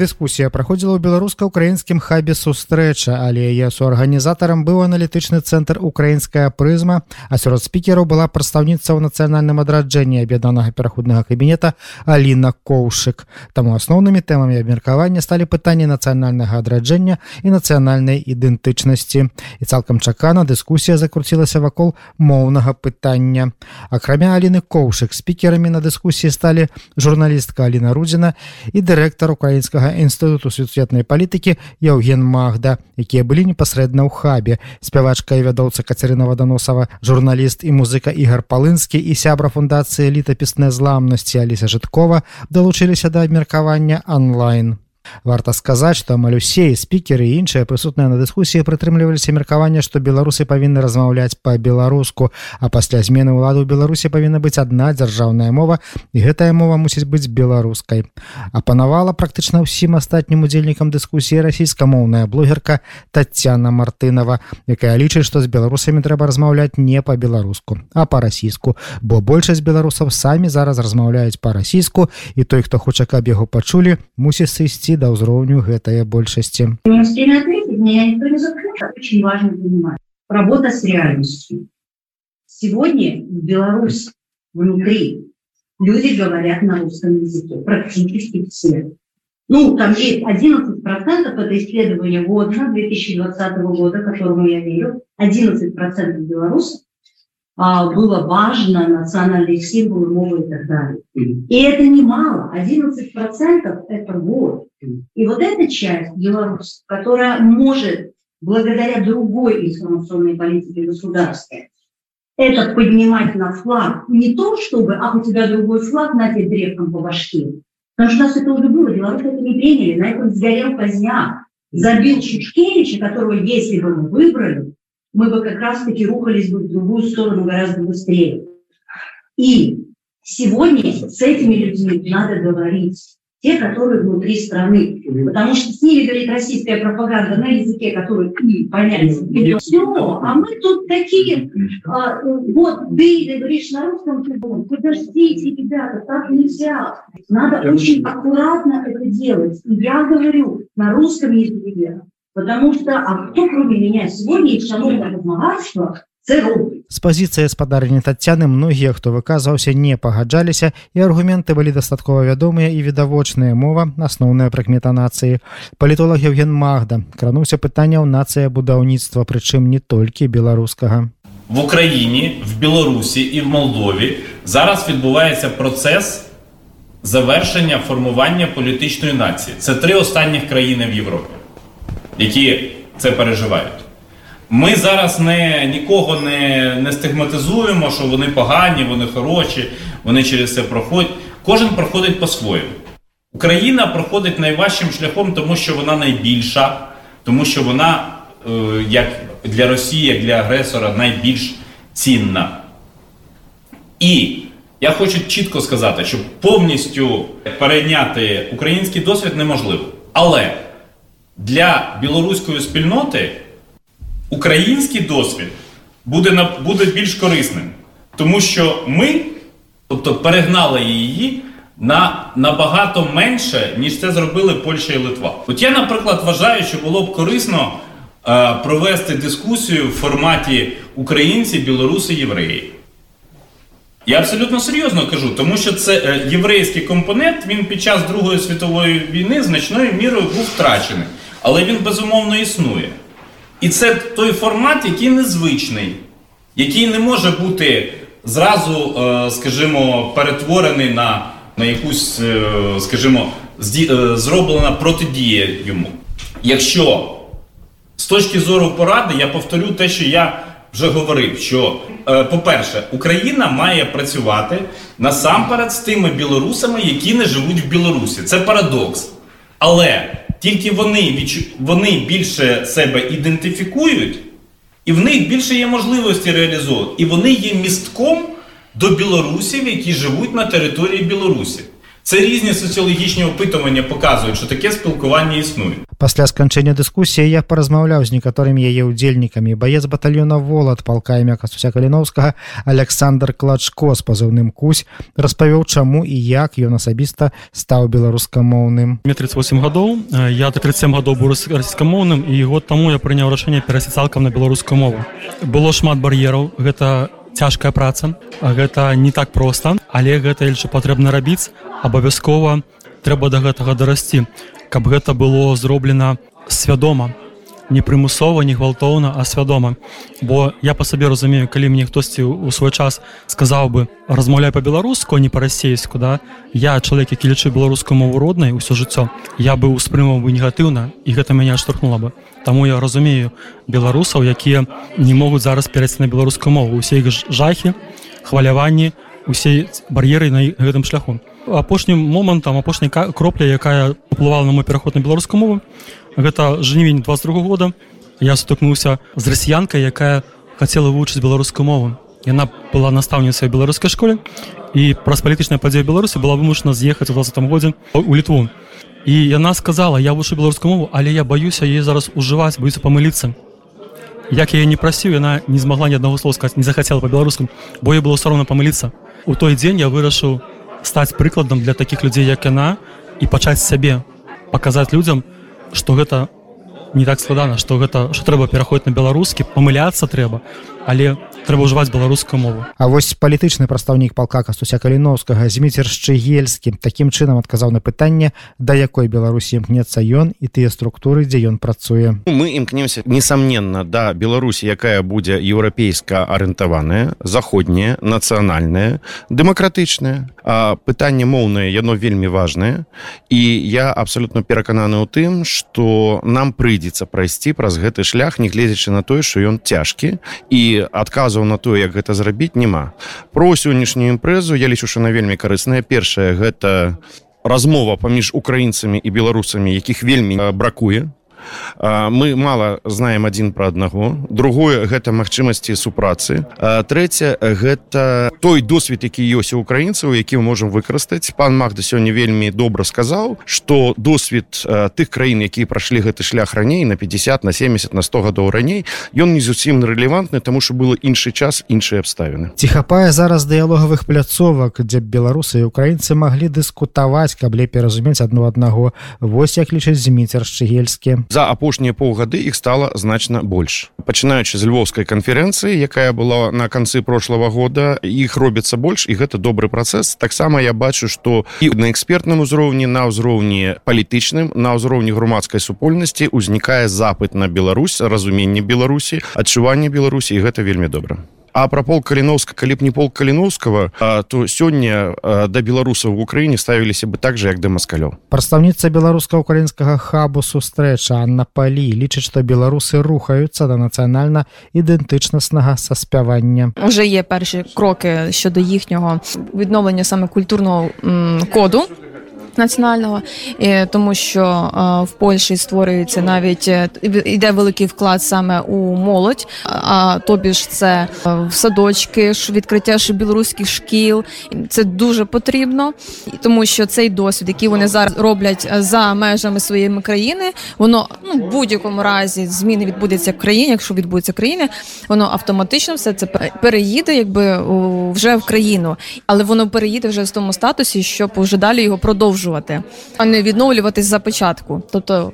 Дыскусія праходзіла ў беларуска-украінскім хабе сустрэча, але яе суарганізатарам быў аналітычны цэнтр украінская прызма, а сярод спікераў была прадстаўніца ў нацыянальным адраджэнні аб'яднанага пераходнага кабінета Аліна Коўшык. Таму асноўнымі тэмамі абмеркавання сталі пытанні нацыянальнага адраджэння і нацыянальнай ідэнтычнасці. І цалкам чакана дыскусія закруцілася вакол моўнага пытання. Акрамя Аліны Коўшык спікерамі на дыскусіі сталі журналістка Аліна Рудзіна і дырэктар украінскага інстытуту сусветнай палітыкі Яўген Магда, якія былі непасрэдна ў хабе. Спявачка і вядоўца Кацярына Ваданосава, журналіст і музыка Ігар Палынскі і сябра фундацыі літапіснай зламнасці Аліся Жыткова далучыліся да абмеркавання онлайн. Варта сказаць, што амаль усе спікеры і іншыя прысутныя на дыскусіі прытрымліваліся меркавання, што беларусы павінны размаўляць па-беларуску, а пасля змены ўлады ў Беларусі павінна быць адна дзяржаўная мова і гэтая мова мусіць быць беларускай. Апанавала практычна ўсім астатнім удзельнікам дыскусіі расійскамоўная блогерка Тацяна Мартынова, якая лічыць, што з беларусамі трэба размаўляць не па-беларуску, а па-расійску, бо большасць беларусаў самі зараз размаўляюць па-расійску і той, хто хоча, каб яго пачулі, мусіць сысці да ўзроўню гэтая большасці. очень важно понимать. Работа с реальностью. Сегодня в Беларусь внутри люди говорят на русском языке, практически все. Ну, там есть 11% это исследование года 2020 года, которому я верю. 11% белорусов а, было важно, национальные символы, мовы и так далее. И это немало, 11% это вот. И вот эта часть белорусов, которая может, благодаря другой информационной политике государства, это поднимать на флаг. Не то, чтобы, а у тебя другой флаг, на тебе древком по башке. Потому что у нас это уже было, белорусы это не приняли, на этом сгорел поздняк. Забил Чучкевича, которого, если бы мы выбрали, мы бы как раз-таки рухались бы в другую сторону гораздо быстрее. И сегодня с этими людьми надо говорить. Те, которые внутри страны. Потому что с ними говорит российская пропаганда на языке, который ты понять. Все, а мы тут такие, а, вот ты, ты говоришь на русском, подождите, ребята, так нельзя. Надо очень аккуратно это делать. И я говорю на русском языке, Потому что, а кто кроме меня сегодня и шановное размагатство, З пазіцыі спадарні Тацяны многія, хто выказаўся, не пагаджаліся і аргументы былі дастаткова вядомыя і відавочная мова, асноўная прыкмета нацыі. Палітолог Евген Магда крануўся пытанняў нацыя будаўніцтва, прычым не толькі беларускага. В Україні, в Білорусі і в Молдові зараз відбувається процес завершення формування політичної нації. Це три останніх країни в Європі які це переживають. Ми зараз не, нікого не, не стигматизуємо, що вони погані, вони хороші, вони через це проходять. Кожен проходить по-своєму. Україна проходить найважчим шляхом, тому що вона найбільша, тому що вона, е, як для Росії, як для агресора, найбільш цінна. І я хочу чітко сказати, що повністю перейняти український досвід неможливо. Але для білоруської спільноти український досвід буде буде більш корисним, тому що ми, тобто, перегнали її на набагато менше, ніж це зробили Польща і Литва. От я, наприклад, вважаю, що було б корисно е, провести дискусію в форматі українці, білоруси, євреї. Я абсолютно серйозно кажу, тому що це е, єврейський компонент він під час Другої світової війни значною мірою був втрачений але він безумовно існує. І це той формат, який незвичний, який не може бути зразу, е, скажімо, перетворений на на якусь, е, скажімо, е, зроблена протидія йому. Якщо з точки зору поради, я повторю те, що я вже говорив, що, по-перше, Україна має працювати насамперед з тими білорусами, які не живуть в Білорусі. Це парадокс. Але тільки вони відчу... вони більше себе ідентифікують, і в них більше є можливості реалізовувати. І вони є містком до білорусів, які живуть на території Білорусі. Це різні соціологічні опитування показують, що таке спілкування існує. Пасля сканчэння дыскусіі я паразмаўляў з некаторымі яе ўдзельнікамі баец батальёна волат палка імя касуся каліновскага Александр клачко з пазыўным кусь распавёў чаму і як ён асабіста стаў беларускамоўным. Мне 38 гадоў э, я 37 гадоў быў рас- расійскамоўным і год таму я прыняў рашэнне перасець цалкам на беларускую мову. Было шмат бар'ераў гэта цяжкая праца. Гэта не так проста але гэта яшчэ патрэбна рабіць. Абавязкова трэба да гэтага дарасці каб гэта было зроблена свядома не прымусова не гвалтоўна а свядома. Бо я па сабе разумею калі мне хтосьці у свой час сказаў бы размаўляй па-беларуску а не па-расейску да? Я чалавек які лічы беларускую мову роднай усё жыццё я бы ўспрымаў бы негатыўна і гэта мяне штурхнула бы Таму я разумею беларусаў якія не могуць зараз перайсці на беларускую мову. Усе іх жахі хваляванні усе бар'еры на гэтым шляху. Апошнім момантам апошняй кропля якая уплывала на мой пераход на беларускую мову гэта жнівень 22 года. Я сутыкнуўся з расіянкай якая хацела вывучыць беларускую мову. Яна была настаўніцай беларускай школе і праз палітычныя падзеі беларусі была вымушана з'ехаць у 20 годзе у літву. І яна сказала я вушу беларускую мову але я баюся яе зараз ужываць боюся памыліцца як я не прасіў яна не змагла ні аднаго слова сказаць не захацела па-беларускам бо я было саромна памыліцца. У той дзень я вырашыў стаць прыкладам для такіх людзей як яна і пачаць сябе паказаць людзям што гэта не так складана што гэта што трэба пераходзіць на беларускі памыляцца трэба але трэба ўжываць беларускую мову. А вось палітычны прадстаўнік палка кастуся каліновскага зміцер шчыгельскі такім чынам адказаў на пытанне да якой беларусі імкнецца ён і тыя структуры дзе ён працуе. Мы імкнемся несомненно да беларусі якая будзе еўрапейска арыентаваная заходняя нацыянальная дэмакратычная. А пытанне моўнае яно вельмі важнае. І я абсолютно перакананы ў тым что нам прыйдзецца прайсці праз гэты шлях нягледзячы на тое что ён цяжкі. І адказаў на тое як гэта зрабіць няма. Про сённяшнюю імпрэзу я лічу що на вельмі карысная. Першая гэта размова паміж украінцамі і беларусамі якіх вельмі бракуе мы мала знаем адзін пра аднаго. Другое гэта магчымасці супрацы. А, трэцяе гэта той досвед які ёсць у украінцаў які мы можемм выкарыстаць. Пан магда сёння вельмі добра сказаў что досвед а, тых краін якія прайшлі гэты шлях раней на 50 на 70 на 100 гадоў раней ён не зусім рэлевантны тому что было іншы час іншыя абставіны. Ці хапае зараз дыялогавых пляцовак дзе беларусы і украінцы маглі дыскутаваць каб лепей разумець адно аднаго. Вось як лічыць зміцер шчыгельскі за апошнія паўгады іх стала значна больш. Пачынаючы з львовскай канферэнцыі якая была на канцы прошлого года іх робіцца больш і гэта добры працэс. Таксама я бачу что і на экспертным узроўні на ўзроўні палітычным на ўзроўні грамадскай супольнасці узнікае запыт на Беларусь разуменне беларусі адчуванне беларусі і гэта вельмі добра А пра пол каліновска калі б не пол каліновскага а, то сёння да беларусаў в Україніне ставіліся бы так же як да маскалёў прадстаўніца беларуска-украінскага хабу сустрэча Анна палі лічыць што беларусы рухаюцца да нацыянальна ідэнтычнаснага саспявання вже є перші кроки щодо їхнього відновлення саме культурного м, коду. Національного, тому що е, в Польщі створюється навіть е, йде великий вклад саме у молодь, а тобі ж це е, в садочки, відкриття білоруських шкіл. Це дуже потрібно, тому що цей досвід, який вони зараз роблять е, за межами своєї країни, воно ну в будь-якому разі зміни відбудеться в країні. Якщо відбудеться в країні, воно автоматично все це переїде, якби вже в країну, але воно переїде вже в тому статусі, щоб вже далі його продовжувати, а не відновлюватись за початку. Тобто,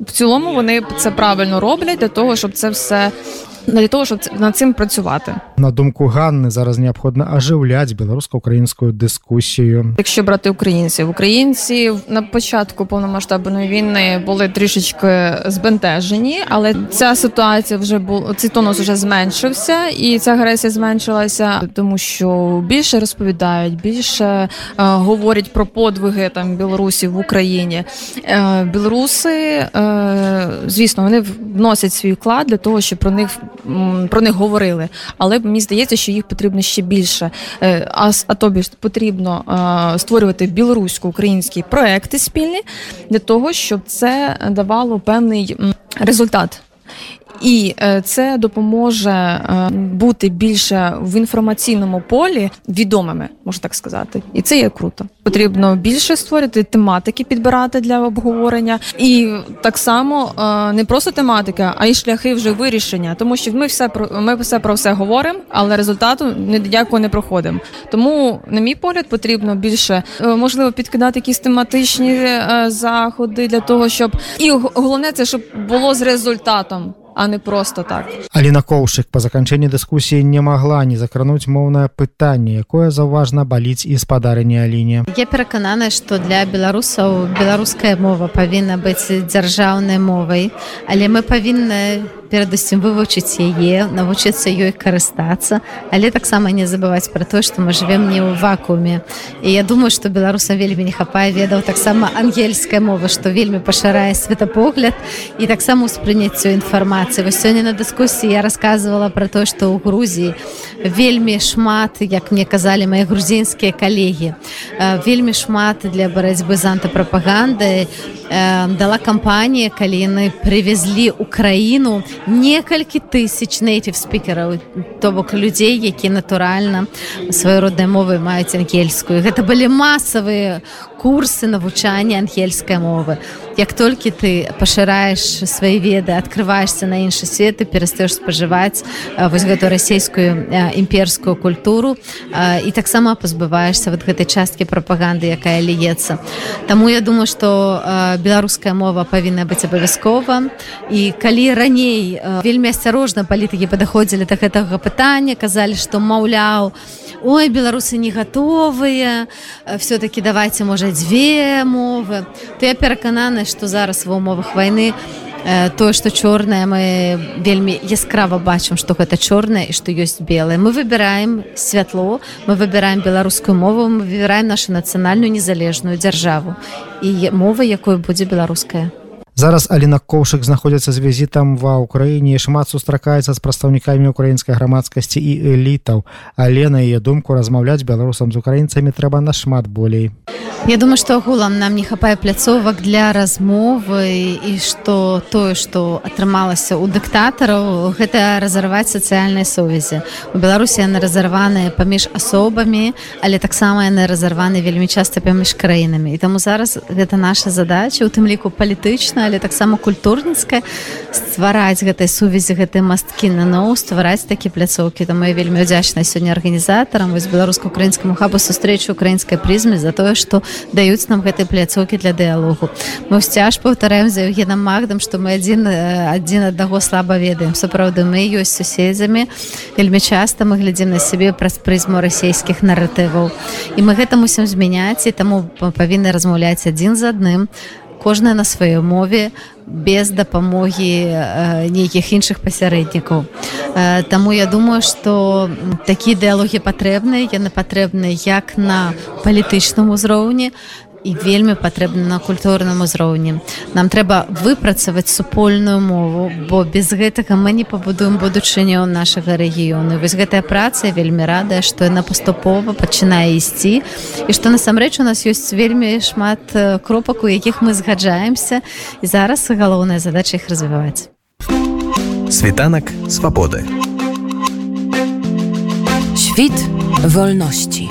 в цілому вони це правильно роблять для того, щоб це все для того, щоб це- над цим працювати. на думку Ганны зараз неабходна ажыўляць беларуска-украінскую дыскусію Якщо брати українців, українці на початку повномасштабної війни були трішечки збентежені, але ця ситуація вже був цей тонус вже зменшився, і ця агресія зменшилася, тому що більше розповідають, більше е, говорять про подвиги там білорусів в Україні. Е, білоруси, е, звісно, вони вносять свій вклад для того, щоб про них м, про них говорили. Але мені здається, що їх потрібно ще більше. Е, А, а тобі ж потрібно а, створювати білорусько-українські проекти спільні для того, щоб це давало певний результат. І е, це допоможе е, бути більше в інформаційному полі відомими, можна так сказати, і це є круто. Потрібно більше створити тематики, підбирати для обговорення, і так само е, не просто тематика, а й шляхи вже вирішення, тому що ми все про ми все про все говоримо, але результату ніякого не проходимо. Тому, на мій погляд, потрібно більше можливо підкидати якісь тематичні заходи для того, щоб і головне це щоб було з результатом, а не просто так. Аліна Коўшык па заканчэнні дыскусіі не магла не закрануць моўнае пытанне, якое заўважна баліць і спадарыні Аліне. Я перакананая, што для беларусаў беларуская мова павінна быць дзяржаўнай мовай, але мы павінны перадусім вывучыць яе, навучыцца ёй карыстацца, але таксама не забываць пра тое, што мы жывем не ў вакууме. І я думаю, што беларусам вельмі не хапае ведаў таксама ангельская мова, што вельмі пашырае светапогляд і таксама ўспрыняццю інфармацыі. Вось сёння на дыскусіі я расказвала пра тое, што ў Грузіі вельмі шмат, як мне казалі мае грузінскія калегі, э, вельмі шмат для барацьбы з антыпрапагандай дала кампанія, калі яны прывезлі ў краіну некалькі тысяч нейтив спікераў то бок людзей які натуральна сваёй роднай мовы маюць ангельскую. Гэта былі масавыя курсы навучання ангельскай мовы. Як толькі ты пашыраеш свае веды открываешься на іншы свет і перастаеш спажываць вось гэту расійскую імперскую культуру і таксама пазбываешься вот гэтай часткі прапаганды якая ліецца Таму я думаю что беларуская мова павінна быць абавязкова. І калі раней вельмі асцярожна палітыкі падыходзілі да гэтага пытання казалі што маўляў ой беларусы не гатовыя все-таки давайте можа дзве мовы. То я перакананы што зараз ва умовах вайны тое што чорнае мы вельмі яскрава бачым што гэта чорнае і што ёсць белае. Мы выбіраем святло мы выбіраем беларускую мову мы выбіраем нашу нацыянальную незалежную дзяржаву. І мова якой будзе беларуская Зараз Аліна Коўшык знаходзіцца з візітам ва ўкраіне шмат сустракаецца з прадстаўнікамі украінскай грамадскасці і элітаў. Але на яе думку размаўляць беларусам з украінцамі трэба нашмат болей. Я думаю, што агулам нам не хапае пляцовак для размовы і што тое, што атрымалася ў дыктатараў, гэта разарваць сацыяльнай сувязі. У Беларусі яны разарваныя паміж асобамі, але таксама яны разарваны вельмі часта паміж краінамі. І таму зараз гэта наша задача, у тым ліку палітычна, але таксама культурніцкая ствараць гэтай сувязі гэтай масткі наноў ствараць такі пляцоўкі. Там я вельмі удзячна сёння арганізатарам вось беларуска-украінскаму хабу сустрэчу украінскай прызме за тое што даюць нам гэтай пляцоўкі для дыялогу. Мы сцяж паўтараем за евгенам магдам што мы адзін адзін аднаго слаба ведаем. Сапраўды мы ёсць суседзямі. Вельмі часта мы глядзім на сябе праз прызму расійскіх наратываў. І мы гэта мусім змяняць і таму павінны размаўляць адзін з адным кожная на сваёй мове без дапамогі э, нейкіх іншых пасярэднікаў. Э, Таму я думаю, што такія дыалогі патрэбныя, яны патрэбны як на палітычным узроўні, і вельмі патрэбна на культурным узроўні. Нам трэба выпрацаваць супольную мову, бо без гэтага мы не пабудуем будучыню нашага рэгіёну. Вось гэтая праца вельмі радая, што яна паступова пачынае ісці і што насамрэч у нас ёсць вельмі шмат кропак, у якіх мы згаджаемся і зараз галоўная задача іх развіваць. Світанак свабоды. Świt wolności.